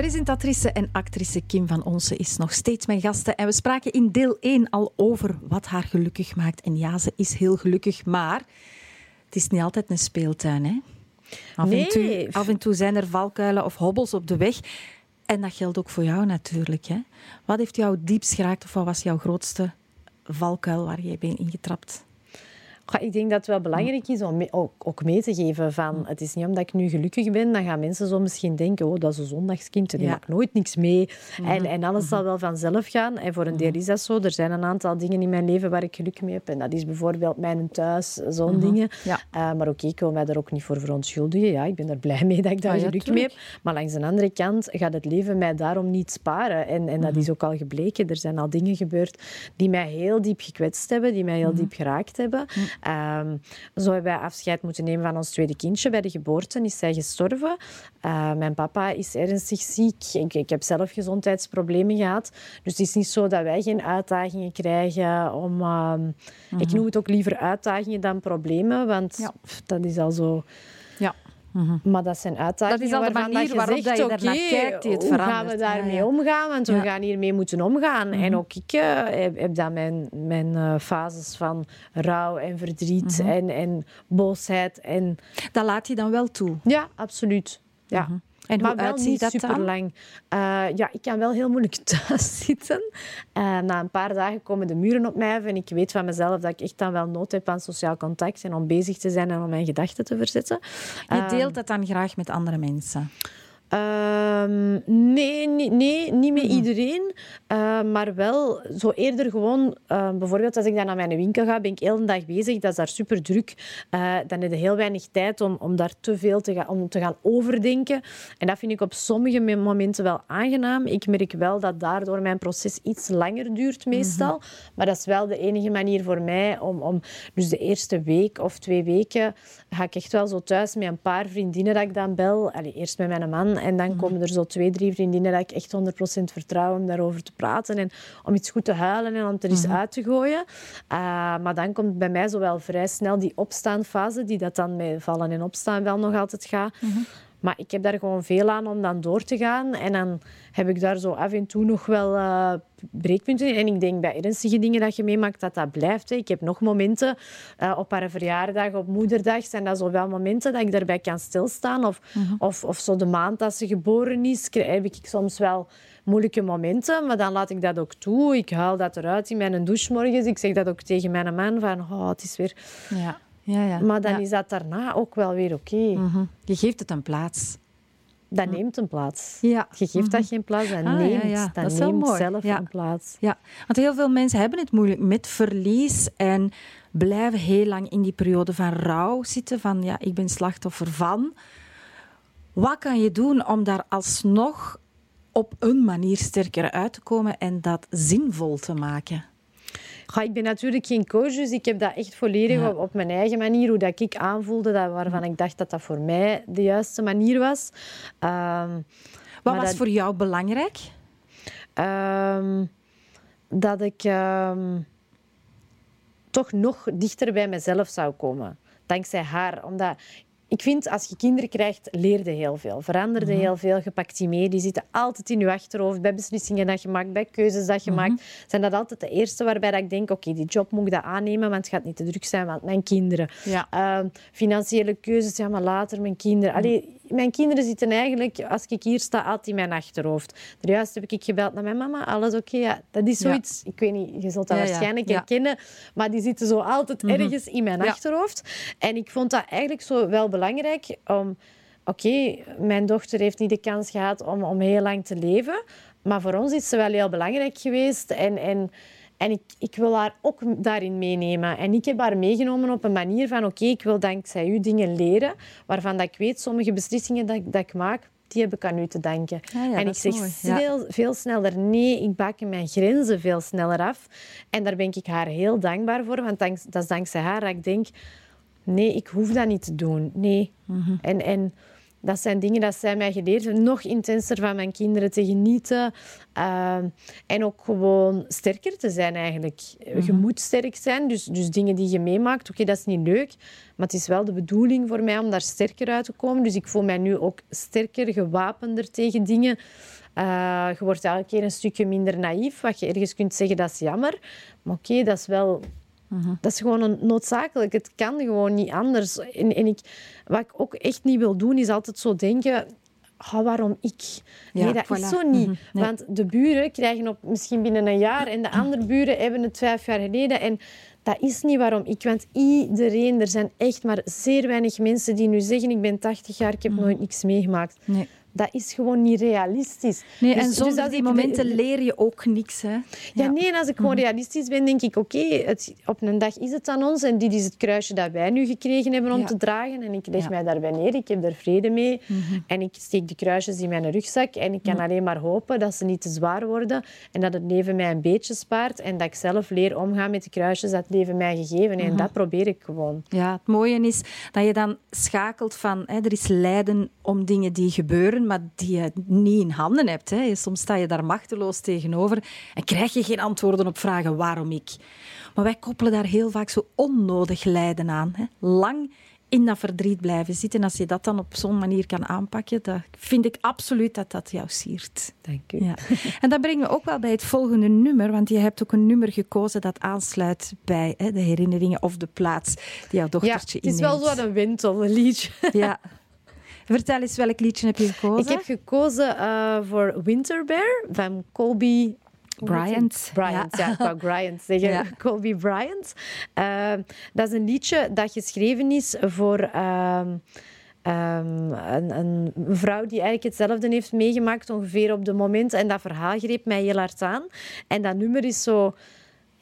Presentatrice en actrice Kim van Onsen is nog steeds mijn gasten. En we spraken in deel 1 al over wat haar gelukkig maakt. En ja, ze is heel gelukkig, maar het is niet altijd een speeltuin. Hè? Af, en toe, af en toe zijn er valkuilen of hobbels op de weg. En dat geldt ook voor jou natuurlijk. Hè? Wat heeft jou diepst geraakt of wat was jouw grootste valkuil waar jij bent ingetrapt?
Ik denk dat het wel belangrijk is om mee- ook, ook mee te geven van... Het is niet omdat ik nu gelukkig ben, dan gaan mensen zo misschien denken... Oh, dat is een zondagskind, die
Ja.
maakt nooit niks mee. En, en alles zal wel vanzelf gaan. En voor een deel is dat zo. Er zijn een aantal dingen in mijn leven waar ik geluk mee heb. En dat is bijvoorbeeld mijn thuis, zo'n dingen.
Ja.
Eh, maar oké, ik wil mij daar ook niet voor verontschuldigen. Ja, ik ben er blij mee dat ik daar
Ah,
geluk mee heb. Maar langs de andere kant gaat het leven mij daarom niet sparen. En, en dat is ook al gebleken. Er zijn al dingen gebeurd die mij heel diep gekwetst hebben, die mij heel diep geraakt hebben. Ehm, zo hebben wij afscheid moeten nemen van ons tweede kindje. Bij de geboorte is zij gestorven. Eh, mijn papa is ernstig ziek. Ik, ik heb zelf gezondheidsproblemen gehad. Dus het is niet zo dat wij geen uitdagingen krijgen om... ehm, Ik noem het ook liever uitdagingen dan problemen, want
Ja.
pff, dat is al zo...
Ja.
Maar dat zijn uitdagingen
Dat is al de
waarvan
manier
je
waarop
zegt,
je daarnaar
oké,
kijkt die het
hoe gaan we daarmee
Ja, ja.
omgaan? Want we gaan hiermee moeten omgaan. En ook ik eh, heb, heb dan mijn, mijn eh, fases van rouw en verdriet en, en boosheid. En,
Dat laat je dan wel toe.
ja, absoluut. Ja.
En
maar
hoe
wel
uitziet
niet
dat
super lang. ja, ik kan wel heel moeilijk thuis zitten. Eh, na een paar dagen komen de muren op mij af en ik weet van mezelf dat ik echt dan wel nood heb aan sociaal contact en om bezig te zijn en om mijn gedachten te verzetten.
Je deelt dat dan graag met andere mensen.
Ehm, nee, nee, nee, niet met iedereen. Eh, maar wel zo eerder gewoon... eh, bijvoorbeeld als ik dan naar mijn winkel ga, ben ik heel de dag bezig. Dat is daar super druk. Eh, dan heb je heel weinig tijd om, om daar te veel te gaan, om te gaan overdenken. En dat vind ik op sommige me- momenten wel aangenaam. Ik merk wel dat daardoor mijn proces iets langer duurt meestal. Maar dat is wel de enige manier voor mij om... om dus de eerste week of twee weken ga ik echt wel zo thuis met een paar vriendinnen dat ik dan bel. Allee, eerst met mijn man en dan komen er zo twee, drie vriendinnen dat ik echt 100% vertrouw om daarover te praten en om iets goed te huilen en om het er eens uit te gooien. Uh, maar dan komt bij mij zo wel vrij snel die opstaanfase, die dat dan met vallen en opstaan wel nog altijd gaat. Maar ik heb daar gewoon veel aan om dan door te gaan. En dan heb ik daar zo af en toe nog wel eh, breekpunten in. En ik denk bij ernstige dingen dat je meemaakt dat dat blijft. Hè. Ik heb nog momenten eh, op haar verjaardag, op moederdag, zijn dat zo wel momenten dat ik daarbij kan stilstaan. Of, of, of zo de maand dat ze geboren is, krijg- heb ik soms wel moeilijke momenten. Maar dan laat ik dat ook toe. Ik huil dat eruit in mijn douche morgens. Ik zeg dat ook tegen mijn man van, oh, het is weer...
Ja. Ja, ja.
Maar dan
Ja.
is dat daarna ook wel weer oké.
Mhm. Je geeft het een plaats.
dat neemt een plaats.
Ja.
Je geeft dat geen plaats, dat
Ah,
neemt,
ja.
dat
Dat
neemt zelf een plaats.
Ja, want heel veel mensen hebben het moeilijk met verlies en blijven heel lang in die periode van rouw zitten. Van ja, ik ben slachtoffer van. Wat kan je doen om daar alsnog op een manier sterker uit te komen en dat zinvol te maken?
Goh, ik ben natuurlijk geen coach, dus ik heb dat echt volledig
Ja.
op, op mijn eigen manier, hoe dat ik aanvoelde, dat, waarvan ik dacht dat dat voor mij de juiste manier was. Ehm,
Wat was
dat-
voor jou belangrijk?
ehm, dat ik ehm, toch nog dichter bij mezelf zou komen. Dankzij haar. Omdat ik vind, als je kinderen krijgt, leerde heel veel. Veranderde heel veel. Je pakt die mee. Die zitten altijd in je achterhoofd. Bij beslissingen dat je maakt, bij keuzes dat je maakt. Zijn dat altijd de eerste waarbij dat ik denk, oké, die job moet ik dat aannemen, want het gaat niet te druk zijn, want mijn kinderen.
Ja.
Ehm, financiële keuzes, ja, maar later mijn kinderen. Allee, mijn kinderen zitten eigenlijk, als ik hier sta, altijd in mijn achterhoofd. Juist heb ik gebeld naar mijn mama, alles oké? Ja, dat is
Ja.
zoiets, ik weet niet, je zult dat
Ja,
waarschijnlijk herkennen, maar die zitten zo altijd ergens in mijn achterhoofd. En ik vond dat eigenlijk zo wel belangrijk om... Oké, mijn dochter heeft niet de kans gehad om, om heel lang te leven, maar voor ons is ze wel heel belangrijk geweest. En, en, en ik, ik wil haar ook daarin meenemen. En ik heb haar meegenomen op een manier van... Oké, ik wil dankzij u dingen leren, waarvan dat ik weet, sommige beslissingen dat, ik- dat ik maak, die heb ik aan u te danken.
Ah ja,
en ik zeg
ja.
veel, veel sneller nee, ik bakken mijn grenzen veel sneller af. En daar ben ik haar heel dankbaar voor, want dank, dat is dankzij haar dat ik denk... Nee, ik hoef dat niet te doen. Nee.
Mhm.
En, en dat zijn dingen dat zij mij geleerd hebben. Nog intenser van mijn kinderen te genieten. Ehm, en ook gewoon sterker te zijn eigenlijk. Je moet sterk zijn. Dus, dus dingen die je meemaakt, oké, dat is niet leuk. Maar het is wel de bedoeling voor mij om daar sterker uit te komen. Dus ik voel mij nu ook sterker, gewapender tegen dingen. Eh, je wordt elke keer een stukje minder naïef. Wat je ergens kunt zeggen, dat is jammer. Maar oké, dat is wel dat is gewoon een noodzakelijk. Het kan gewoon niet anders. En, en ik, wat ik ook echt niet wil doen, is altijd zo denken... "Ah, waarom ik?
Ja,
nee, dat
voilà.
is zo niet.
Mhm, nee.
Want de buren krijgen op misschien binnen een jaar... en de andere buren hebben het vijf jaar geleden. En dat is niet waarom ik. Want iedereen... Er zijn echt maar zeer weinig mensen die nu zeggen... ik ben 80 jaar, ik heb
Mhm.
nooit niks meegemaakt.
Nee.
Dat is gewoon niet realistisch.
Nee,
Dus-
en
dus
zonder
als
die momenten leer je ook niks. Hè?
ja, nee, en als ik gewoon realistisch ben, denk ik, oké, op een dag is het aan ons en dit is het kruisje dat wij nu gekregen hebben om
Ja.
te dragen en ik leg
Ja.
mij daarbij neer, ik heb er vrede mee en ik steek die kruisjes in mijn rugzak en ik kan alleen maar hopen dat ze niet te zwaar worden en dat het leven mij een beetje spaart en dat ik zelf leer omgaan met de kruisjes dat het leven mij gegeven heeft. En dat probeer ik gewoon.
Ja, het mooie is dat je dan schakelt van... Hè, er is lijden om dingen die gebeuren, maar die je niet in handen hebt. Hè. Soms sta je daar machteloos tegenover en krijg je geen antwoorden op vragen waarom ik. Maar wij koppelen daar heel vaak zo onnodig lijden aan. Hè. Lang in dat verdriet blijven zitten. En als je dat dan op zo'n manier kan aanpakken, dan vind ik absoluut dat dat jou siert.
Dank u.
Ja. En dat brengt me ook wel bij het volgende nummer, want je hebt ook een nummer gekozen dat aansluit bij hè, de herinneringen of de plaats die jouw
Ja,
dochtertje
het is wel zo een wintel, een liedje.
Ja. Vertel eens, welk liedje heb je gekozen?
Ik heb gekozen eh, voor Winter Bear van Colby
Bryant.
Bryant, ja. ik wou Bryant zeggen.
Ja.
Colby Bryant. Eh, dat is een liedje dat geschreven is voor ehm, ehm, een, een vrouw die eigenlijk hetzelfde heeft meegemaakt, ongeveer op de moment. En dat verhaal greep mij heel hard aan. En dat nummer is zo...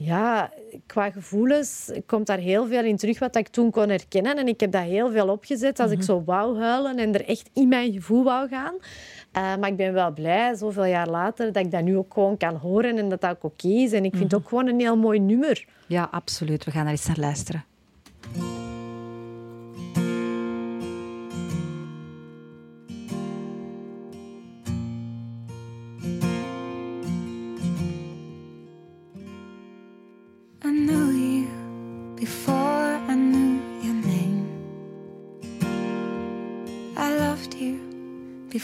Ja, qua gevoelens komt daar heel veel in terug wat ik toen kon herkennen. En ik heb dat heel veel opgezet als ik zo wou huilen en er echt in mijn gevoel wou gaan. Eh, maar ik ben wel blij, zoveel jaar later, dat ik dat nu ook gewoon kan horen en dat dat ook oké is. En ik vind het ook gewoon een heel mooi nummer.
Ja, absoluut. We gaan er eens naar luisteren.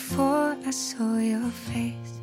Before I saw your face.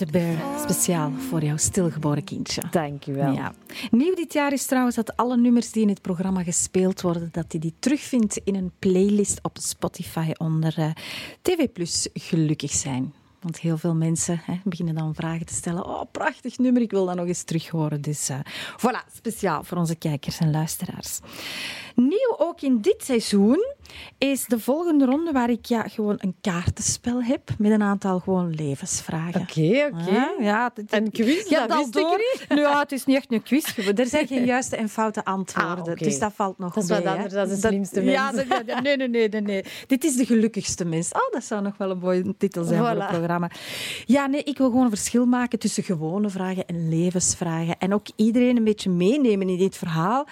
Winterbear, speciaal voor jouw stilgeboren kindje.
Dank u wel.
Ja. Nieuw dit jaar is trouwens dat alle nummers die in het programma gespeeld worden, dat je die terugvindt in een playlist op Spotify onder eh, TV Plus Gelukkig zijn. Want heel veel mensen hè, beginnen dan vragen te stellen. Oh, prachtig nummer, ik wil dat nog eens terug horen. Dus eh, voilà, speciaal voor onze kijkers en luisteraars. Nieuw ook in dit seizoen is de volgende ronde waar ik ja, gewoon een kaartenspel heb met een aantal gewoon levensvragen.
Oké, oké.
Ja, ja,
Een quiz,
hebt
dat wist ik
door.
niet.
Nou, ja, het is niet echt een quiz. Er zijn geen juiste en foute antwoorden.
Ah.
Dus dat valt nog
Dat is wat anders dan de slimste
Ja,
mens.
dat- ja, nee, nee, nee, nee, nee. Dit is de gelukkigste mens. Oh, dat zou nog wel een mooie titel zijn voor het programma. Ja, nee, ik wil gewoon een verschil maken tussen gewone vragen en levensvragen. En ook iedereen een beetje meenemen in dit verhaal.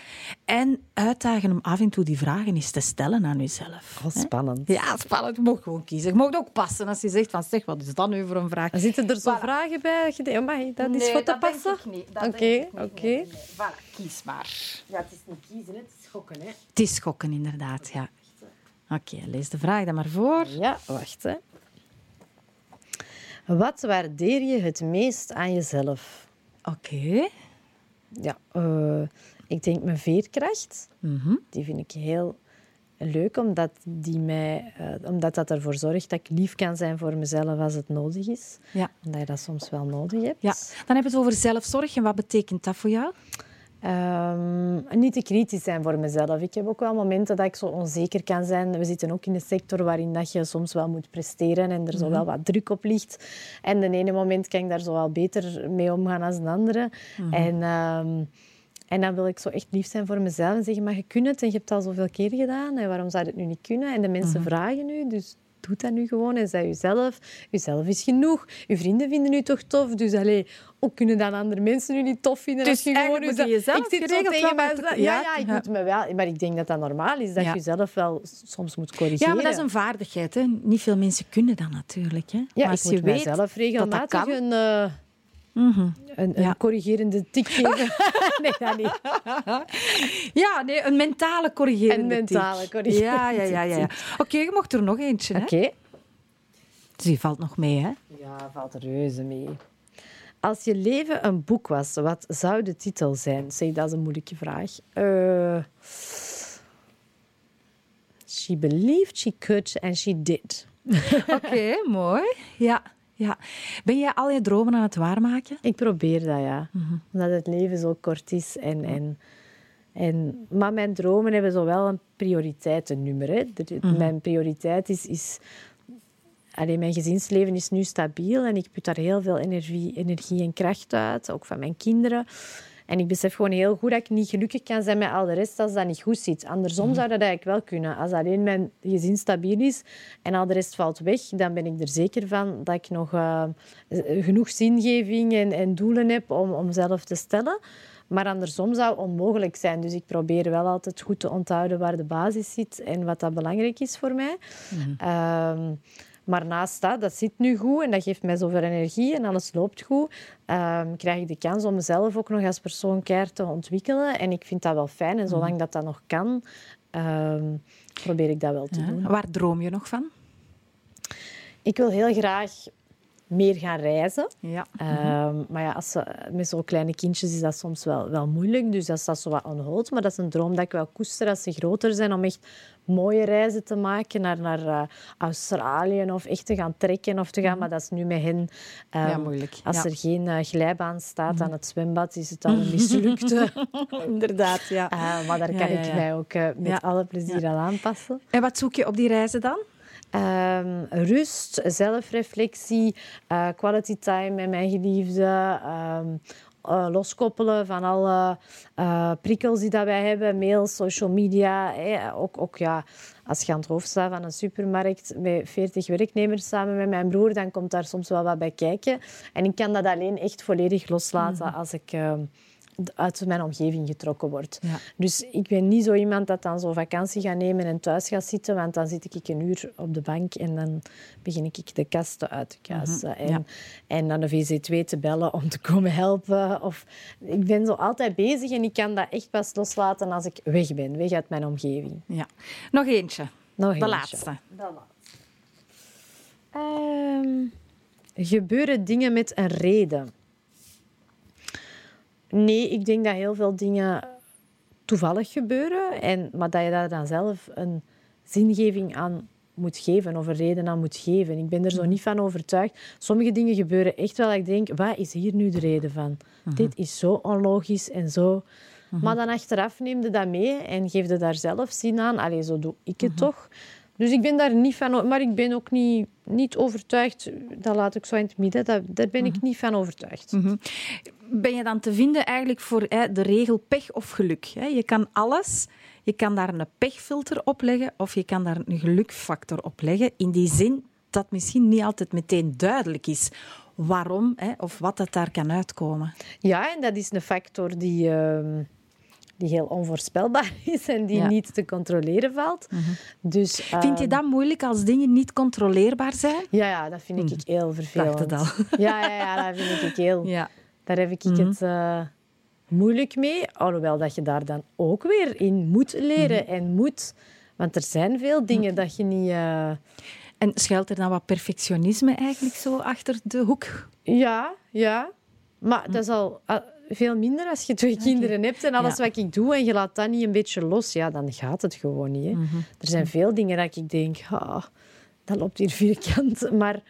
En uitdagen om af en toe die vragen eens te stellen aan
Oh, spannend.
Ja, spannend. Je mag gewoon kiezen. Je mag ook passen als je zegt van zeg, wat is dat nu voor een vraag?
Zitten er zo
Voilà.
vragen bij? dat je denkt, amai, dat is
Nee,
voor te
dat
passen? Oké,
denk ik niet.
oké.
Nee, nee, nee. Voilà, kies maar.
Ja, het is niet kiezen, het is schokken. Hè?
Het is schokken, inderdaad, ja. Oké, lees de vraag dan maar voor.
Ja, wacht. Hè. Wat waardeer je het meest aan jezelf?
Oké.
Ja, eh, ik denk mijn veerkracht.
Mhm.
Die vind ik heel leuk, omdat, die mij, eh, omdat dat ervoor zorgt dat ik lief kan zijn voor mezelf als het nodig is.
Ja.
Omdat je dat soms wel nodig hebt.
ja. Dan hebben we het over zelfzorg. En wat betekent dat voor jou?
Ehm, niet te kritisch zijn voor mezelf. Ik heb ook wel momenten dat ik zo onzeker kan zijn. We zitten ook in een sector waarin dat je soms wel moet presteren en er zo wel wat druk op ligt. En de ene moment kan ik daar zo wel beter mee omgaan dan de andere. En, ehm, en dan wil ik zo echt lief zijn voor mezelf en zeggen, maar je kunt het en je hebt het al zoveel keer gedaan. En waarom zou je het nu niet kunnen? En de mensen vragen nu, dus doet dat nu gewoon en zij jezelf. Jezelf is genoeg. Je vrienden vinden u toch tof. Dus allee, ook kunnen dan andere mensen u niet tof vinden
Dus
als je gewoon
moet je
jezelf...
jezelf
Ik zit zo tegen
wel
mij-
moeten-
Ja,
ja,
ik
ja.
moet me wel... Maar ik denk dat dat normaal is, dat
Ja.
je jezelf wel soms moet corrigeren.
Ja, maar dat is een vaardigheid. Hè. Niet veel mensen kunnen dat natuurlijk. Hè.
Ja,
maar
ik mijzelf
dat
regelmatig
kan...
een,
Mhm.
een, een
Ja.
corrigerende tik geven. nee, dat niet.
Ja, nee, een mentale corrigerende
Een mentale
tik.
corrigerende
Ja, ja, ja. ja, ja. Oké, je mocht er nog eentje.
Oké.
Dus die valt nog mee, hè?
Ja, valt er reuze mee. Als je leven een boek was, wat zou de titel zijn? Zeg, dat is een moeilijke vraag. Eh, she believed she could and she did.
Oké, mooi. Ja, ja. Ben jij al je dromen aan het waarmaken?
Ik probeer dat, ja. Omdat het leven zo kort is. En, en, en, maar mijn dromen hebben zo wel een prioriteitennummer. Hè. De- Mijn prioriteit is... is Allee, mijn gezinsleven is nu stabiel en ik put daar heel veel energie, energie en kracht uit, ook van mijn kinderen. En ik besef gewoon heel goed dat ik niet gelukkig kan zijn met al de rest als dat niet goed zit. Andersom zou dat eigenlijk wel kunnen. Als alleen mijn gezin stabiel is en al de rest valt weg, dan ben ik er zeker van dat ik nog eh, genoeg zingeving en, en doelen heb om, om zelf te stellen. Maar andersom zou het onmogelijk zijn. Dus ik probeer wel altijd goed te onthouden waar de basis zit en wat dat belangrijk is voor mij. Ehm, maar naast dat, dat zit nu goed en dat geeft mij zoveel energie en alles loopt goed, ehm, krijg ik de kans om mezelf ook nog als persoon keihard te ontwikkelen. En ik vind dat wel fijn. En zolang dat dat nog kan, ehm, probeer ik dat wel te doen.
Waar droom je nog van?
Ik wil heel graag meer gaan reizen.
Ja.
Ehm, maar ja, als ze, met zo'n kleine kindjes is dat soms wel, wel moeilijk. Dus dat staat zo wat on hold. Maar dat is een droom dat ik wel koester als ze groter zijn. Om echt mooie reizen te maken naar, naar eh, Australië. Of echt te gaan trekken of te gaan. Maar dat is nu met hen... ehm,
Ja, moeilijk.
Als
Ja.
er geen eh, glijbaan staat aan het zwembad, is het al een mislukte.
Inderdaad, ja.
Eh, maar daar kan
ja,
ik mij ook eh, met alle plezier aan aanpassen.
En wat zoek je op die reizen dan?
Ehm, rust, zelfreflectie, quality time met mijn geliefde, ehm, eh, loskoppelen van alle eh, prikkels die dat wij hebben, mails, social media. hè. Ook, ook ja, als je aan het hoofd staat van een supermarkt met 40 werknemers samen met mijn broer, dan komt daar soms wel wat bij kijken. En ik kan dat alleen echt volledig loslaten als ik ehm, uit mijn omgeving getrokken word.
Ja.
Dus ik ben niet zo iemand dat dan zo vakantie gaat nemen en thuis gaat zitten, want dan zit ik een uur op de bank en dan begin ik de kasten uit te kuisen. En,
ja.
en dan de VC2 te bellen om te komen helpen. Of, ik ben zo altijd bezig en ik kan dat echt pas loslaten als ik weg ben, weg uit mijn omgeving.
Ja. Nog eentje.
Nog
De
eentje.
laatste.
Ehm, gebeuren dingen met een reden? Nee, ik denk dat heel veel dingen toevallig gebeuren, en, maar dat je daar dan zelf een zingeving aan moet geven of een reden aan moet geven. Ik ben er zo niet van overtuigd. Sommige dingen gebeuren echt wel dat ik denk, wat is hier nu de reden van? Dit is zo onlogisch en zo... Maar dan achteraf neem je dat mee en geef je daar zelf zin aan. Allee, zo doe ik het toch. Dus ik ben daar niet van... Maar ik ben ook niet, niet overtuigd. Dat laat ik zo in het midden. Dat, daar ben ik niet van overtuigd.
Ben je dan te vinden eigenlijk voor hè, de regel pech of geluk? Hè? Je kan alles. Je kan daar een pechfilter op leggen of je kan daar een gelukfactor op leggen. In die zin dat misschien niet altijd meteen duidelijk is waarom hè, of wat het daar kan uitkomen.
Ja, en dat is een factor die, ehm, die heel onvoorspelbaar is en die
Ja.
niet te controleren valt. Dus,
Vind je
ehm,
dat moeilijk als dingen niet controleerbaar zijn?
Ja, ja, dat vind ik heel vervelend.
Dacht het
Ja, ja, ja, dat vind ik heel...
Ja.
Daar heb ik het eh, moeilijk mee. Alhoewel dat je daar dan ook weer in moet leren en moet... Want er zijn veel dingen dat je niet... eh,
En schuilt er dan wat perfectionisme eigenlijk zo achter de hoek?
Ja, ja. Maar dat is al veel minder als je twee kinderen hebt en alles
Ja.
wat ik doe en je laat dat niet een beetje los. Ja, dan gaat het gewoon niet. Hè. Er zijn veel dingen dat ik denk, ah, dat loopt hier vierkant. Maar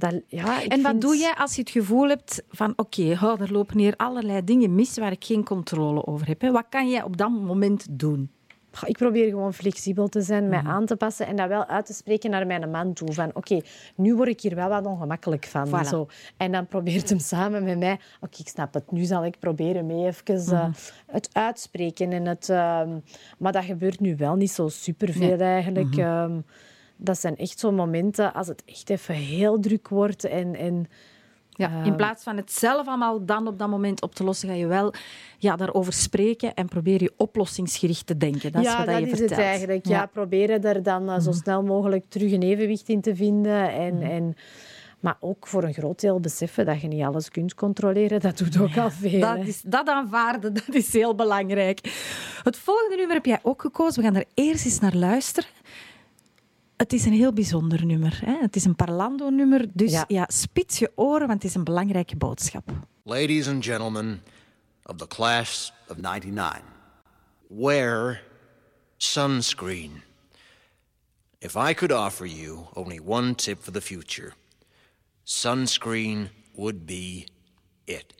dat, ja,
En wat
vind-
doe jij als je het gevoel hebt van oké, oh, er lopen hier allerlei dingen mis waar ik geen controle over heb? Hè? Wat kan jij op dat moment doen?
Ik probeer gewoon flexibel te zijn, mij aan te passen en dat wel uit te spreken naar mijn man toe. Van oké, nu word ik hier wel wat ongemakkelijk van.
Voilà.
Zo. En dan probeert hem samen met mij... Oké, ik snap het. Nu zal ik proberen mee even eh, het uitspreken. En het, ehm, maar dat gebeurt nu wel niet zo superveel eigenlijk. Ehm, dat zijn echt zo'n momenten als het echt even heel druk wordt en... en
Ja, in
Ehm.
plaats van het zelf allemaal dan op dat moment op te lossen, ga je wel ja, daarover spreken en probeer je oplossingsgericht te denken. Dat is
ja,
wat
dat
je
is
vertelt.
het eigenlijk. Ja. proberen er dan eh, zo snel mogelijk terug een evenwicht in te vinden. En, en, maar ook voor een groot deel beseffen dat je niet alles kunt controleren. Dat doet ook al veel.
Dat,
hè.
is, dat aanvaarden, dat is heel belangrijk. Het volgende nummer heb jij ook gekozen. We gaan er eerst eens naar luisteren. Het is een heel bijzonder nummer. Hè? Het is een Parlando-nummer, dus ja.
Ja.
spits je oren, want het is een belangrijke boodschap.
Ladies and gentlemen of the class of 99, wear sunscreen. If I could offer you only one tip for the future, sunscreen would be it.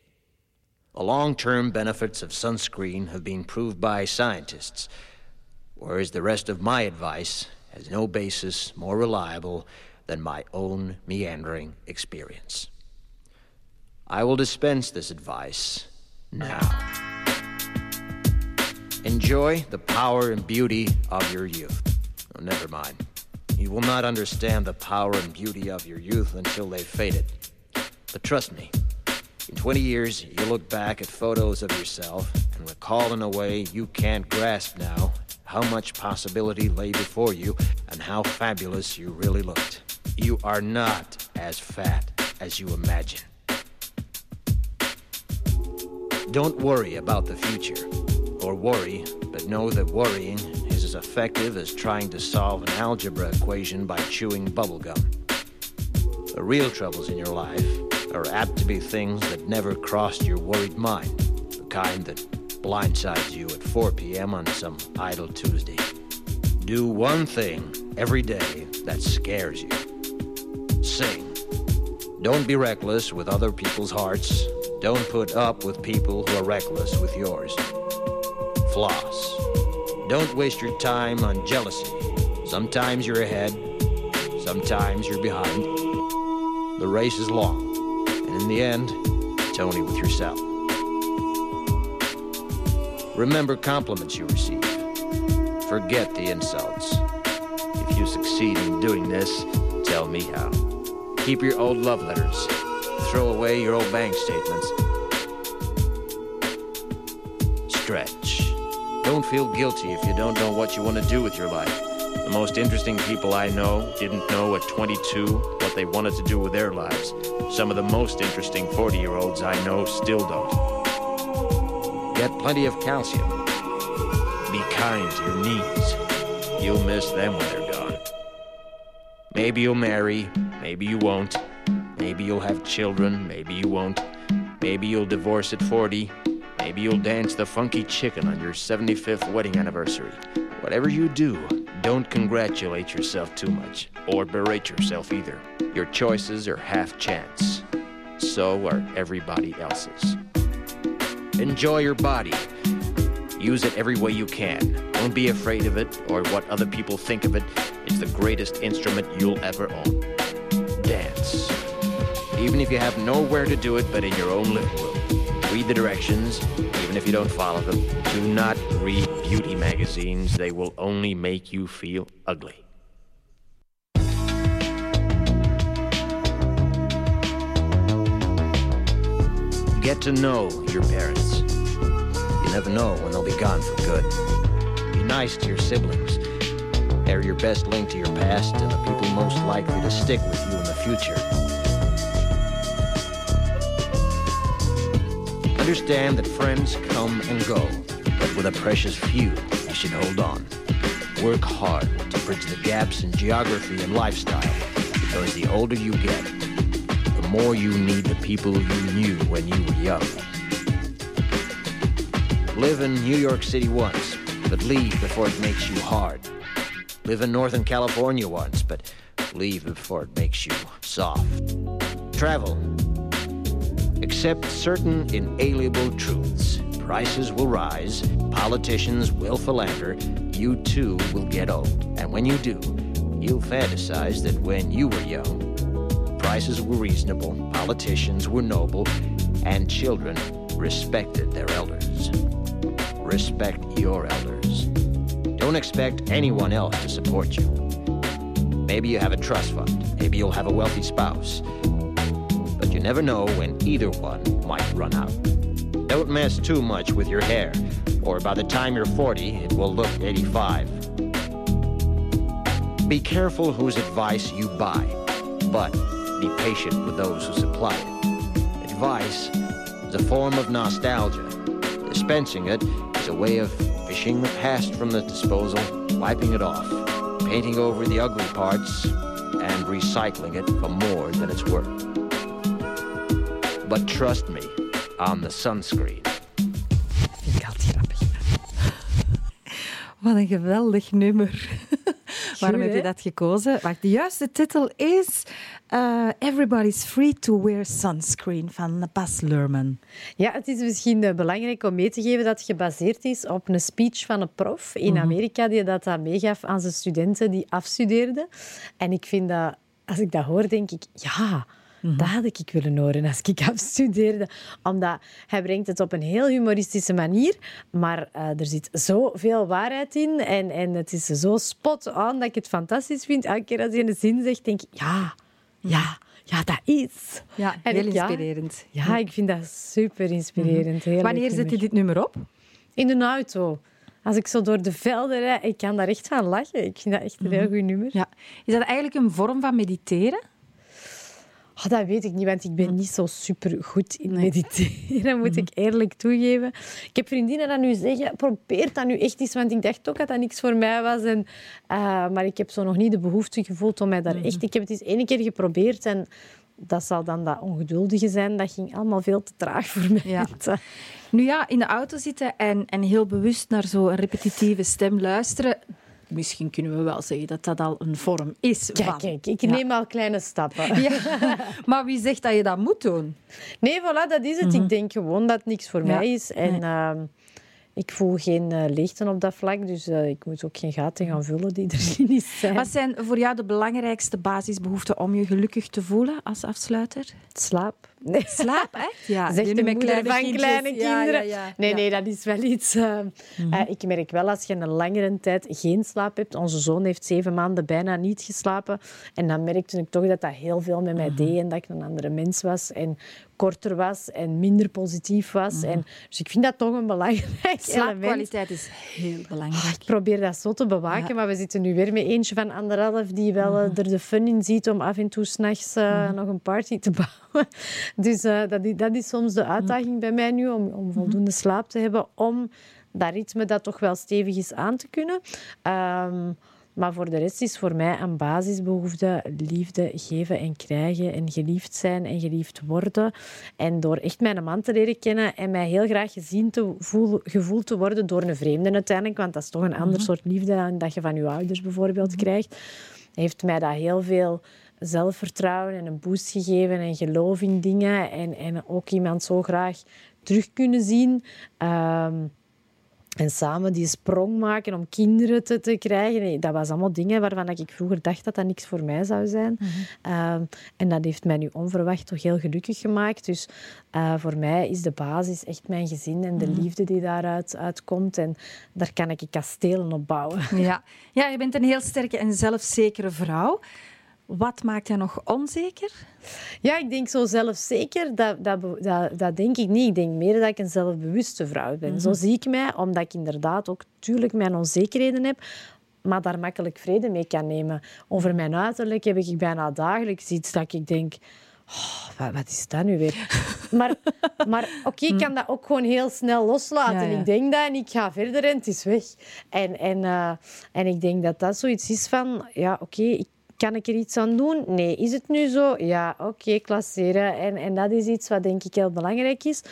The long term benefits of sunscreen have been proved by scientists, whereas the rest of my advice has no basis more reliable than my own meandering experience. I will dispense this advice now. Enjoy the power and beauty of your youth. Oh, never mind. You will not understand the power and beauty of your youth until they've faded. But trust me, in 20 years, you'll look back at photos of yourself and recall in a way you can't grasp now how much possibility lay before you and how fabulous you really looked. You are not as fat as you imagine. Don't worry about the future. Or worry, but know that worrying is as effective as trying to solve an algebra equation by chewing bubblegum. The real troubles in your life are apt to be things that never crossed your worried mind, the kind that blindsides you at 4 p.m. on some idle Tuesday. Do one thing every day that scares you. Sing. Don't be reckless with other people's hearts. Don't put up with people who are reckless with yours. Floss. Don't waste your time on jealousy. Sometimes you're ahead, sometimes you're behind. The race is long, the end, it's only with yourself. Remember compliments you receive. Forget the insults. If you succeed in doing this, tell me how. Keep your old love letters. Throw away your old bank statements. Stretch. Don't feel guilty if you don't know what you want to do with your life. The most interesting people I know didn't know at 22 what they wanted to do with their lives. Some of the most interesting 40 year olds I know still don't. Get plenty of calcium. Be kind to your knees. You'll miss them when they're gone. Maybe you'll marry, maybe you won't. Maybe you'll have children, maybe you won't. Maybe you'll divorce at 40. Maybe you'll dance the funky chicken on your 75th wedding anniversary. Whatever you do, don't congratulate yourself too much, or berate yourself either. Your choices are half chance. So are everybody else's. Enjoy your body. Use it every way you can. Don't be afraid of it or what other people think of it. It's the greatest instrument you'll ever own. Dance. Even if you have nowhere to do it but in your own living room. Read the directions, even if you don't follow them. Do not read beauty magazines, they will only make you feel ugly. Get to know your parents. You never know when they'll be gone for good. Be nice to your siblings. They're your best link to your past and the people most likely to stick with you in the future. Understand that friends come and go, with a precious few, you should hold on. Work hard to bridge the gaps in geography and lifestyle, because the older you get, the more you need the people you knew when you were young. Live in New York City once, but leave before it makes you hard. Live in Northern California once, but leave before it makes you soft. Travel. Accept certain inalienable truths. Prices will rise, politicians will philander, you too will get old. And when you do, you'll fantasize that when you were young, prices were reasonable, politicians were noble, and children respected their elders. Respect your elders. Don't expect anyone else to support you. Maybe you have a trust fund. Maybe you'll have a wealthy spouse. But you never know when either one might run out. Don't mess too much with your hair, or by the time you're 40, it will look 85. Be careful whose advice you buy, but be patient with those who supply it. Advice is a form of nostalgia. Dispensing it is a way of fishing the past from the disposal, wiping it off, painting over the ugly parts, and recycling it for more than it's worth. But trust me on the sunscreen.
Vind ik altijd grappig. Wat een geweldig nummer. Waarom heb je dat gekozen? Wacht, de juiste titel is eh, Everybody's Free to Wear Sunscreen van Bas Lerman.
Ja, het is misschien eh, belangrijk om mee te geven dat het gebaseerd is op een speech van een prof in Amerika die dat, dat meegaf aan zijn studenten die afstudeerden. En ik vind dat, als ik dat hoor, denk ik, ja, dat had ik willen horen als ik afstudeerde. Omdat hij brengt het op een heel humoristische manier, maar eh, er zit zoveel waarheid in en, en het is zo spot on dat ik het fantastisch vind. Elke keer als hij een zin zegt, denk ik, ja, ja, ja, dat is.
Ja, heel
ik-
inspirerend.
Ja, ik vind dat super inspirerend. Heel
Wanneer zet je dit nummer op?
In de auto. Als ik zo door de velden rijd, ik kan daar echt van lachen. Ik vind dat echt een heel goed nummer.
Ja. Is dat eigenlijk een vorm van mediteren?
Oh, dat weet ik niet, want ik ben niet zo super goed in mediteren, moet ik eerlijk toegeven. Ik heb vriendinnen dat nu zeggen, probeer dat nu echt eens, want ik dacht ook dat dat niks voor mij was. En, eh, maar ik heb zo nog niet de behoefte gevoeld om mij daar echt... Ik heb het eens één keer geprobeerd en dat zal dan dat ongeduldige zijn. Dat ging allemaal veel te traag voor mij.
Ja. Nu ja, in de auto zitten en, en heel bewust naar zo'n repetitieve stem luisteren. Misschien kunnen we wel zeggen dat dat al een vorm is.
Kijk,
van.
kijk, ik
Ja.
neem al kleine stappen.
Ja. Maar wie zegt dat je dat moet doen?
Nee, voilà, dat is het. Ik denk gewoon dat het niks voor
Ja.
mij is. En ehm, ik voel geen leegte op dat vlak, dus eh, ik moet ook geen gaten gaan vullen die er niet zijn.
Wat zijn voor jou de belangrijkste basisbehoeften om je gelukkig te voelen als afsluiter?
Slaap. Nee.
Slaap, echt? Ja,
Zegt de
met
moeder
kleine
van
kindjes.
kleine kinderen.
ja, ja.
Nee, nee, dat is wel iets... eh, eh, ik merk wel, als je een langere tijd geen slaap hebt... Onze zoon heeft zeven maanden bijna niet geslapen. En dan merkte ik toch dat dat heel veel met mij deed. En dat ik een andere mens was. En korter was. En minder positief was. en, dus ik vind dat toch een belangrijk.
Slaapkwaliteit is heel belangrijk.
Ik probeer dat zo te bewaken,
Ja.
maar we zitten nu weer met eentje van anderhalf die wel eh, er de fun in ziet om af en toe s'nachts nog een party te bouwen. Dus eh, dat, is, dat is soms de uitdaging bij mij nu, om, om voldoende slaap te hebben, om dat ritme dat toch wel stevig is aan te kunnen. Ehm, maar voor de rest is voor mij een basisbehoefte liefde geven en krijgen en geliefd zijn en geliefd worden. En door echt mijn man te leren kennen en mij heel graag gezien te voelen, gevoeld te worden door een vreemde uiteindelijk, want dat is toch een ander soort liefde dan dat je van je ouders bijvoorbeeld krijgt, heeft mij dat heel veel zelfvertrouwen en een boost gegeven en geloof in dingen en, en ook iemand zo graag terug kunnen zien. Ehm, en samen die sprong maken om kinderen te, te krijgen. Dat was allemaal dingen waarvan ik vroeger dacht dat dat niks voor mij zou zijn. Ehm, en dat heeft mij nu onverwacht toch heel gelukkig gemaakt. Dus eh, voor mij is de basis echt mijn gezin en de liefde die daaruit uitkomt. En daar kan ik kastelen op bouwen.
Ja. ja, je bent een heel sterke en zelfzekere vrouw. Wat maakt jij nog onzeker?
Ja, ik denk zo zelfzeker, dat, dat, dat, dat denk ik niet. Ik denk meer dat ik een zelfbewuste vrouw ben. Zo zie ik mij, omdat ik inderdaad ook tuurlijk mijn onzekerheden heb, maar daar makkelijk vrede mee kan nemen. Over mijn uiterlijk heb ik bijna dagelijks iets dat ik denk... "Oh, wat, is dat nu weer? Maar, maar oké, ik kan dat ook gewoon heel snel loslaten.
Ja, ja.
Ik denk dat en ik ga verder en het is weg. En, en, eh, en ik denk dat dat zoiets is van... Ja, oké, ik kan ik er iets aan doen? Nee. Is het nu zo? Ja, oké, klasseren. En, en dat is iets wat denk ik heel belangrijk is.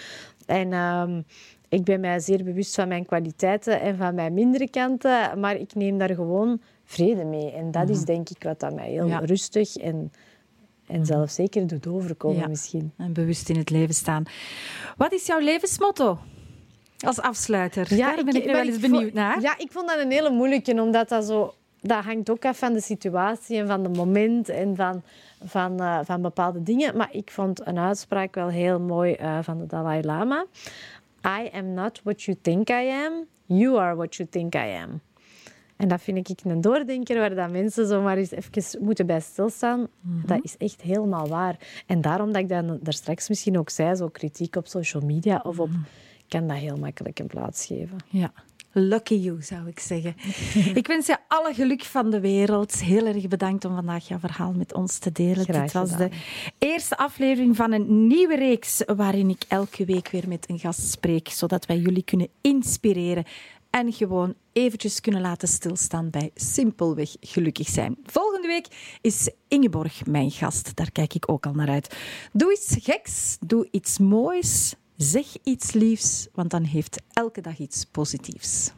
En ehm, ik ben mij zeer bewust van mijn kwaliteiten en van mijn mindere kanten, maar ik neem daar gewoon vrede mee. En dat is denk ik wat dat mij heel
Ja.
rustig en, en zelfzeker doet overkomen
Ja.
misschien.
En bewust in het leven staan. Wat is jouw levensmotto? Als afsluiter. Daar ben ik, nu wel eens benieuwd naar.
Ja, ik vond dat een hele moeilijke, omdat dat zo... Dat hangt ook af van de situatie en van het moment en van, van, eh, van bepaalde dingen. Maar ik vond een uitspraak wel heel mooi eh, van de Dalai Lama. I am not what you think I am. You are what you think I am. En dat vind ik een doordenker waar dat mensen zomaar eens even moeten bij stilstaan. Dat is echt helemaal waar. En daarom dat ik dan daar straks misschien ook zei, zo kritiek op social media of op... kan dat heel makkelijk een plaats geven.
Ja. Lucky you, zou ik zeggen. ik wens je alle geluk van de wereld. Heel erg bedankt om vandaag jouw verhaal met ons te delen. Dit was de eerste aflevering van een nieuwe reeks waarin ik elke week weer met een gast spreek, zodat wij jullie kunnen inspireren en gewoon eventjes kunnen laten stilstaan bij simpelweg gelukkig zijn. Volgende week is Ingeborg mijn gast. Daar kijk ik ook al naar uit. Doe iets geks, doe iets moois, zeg iets liefs, want dan heeft elke dag iets positiefs.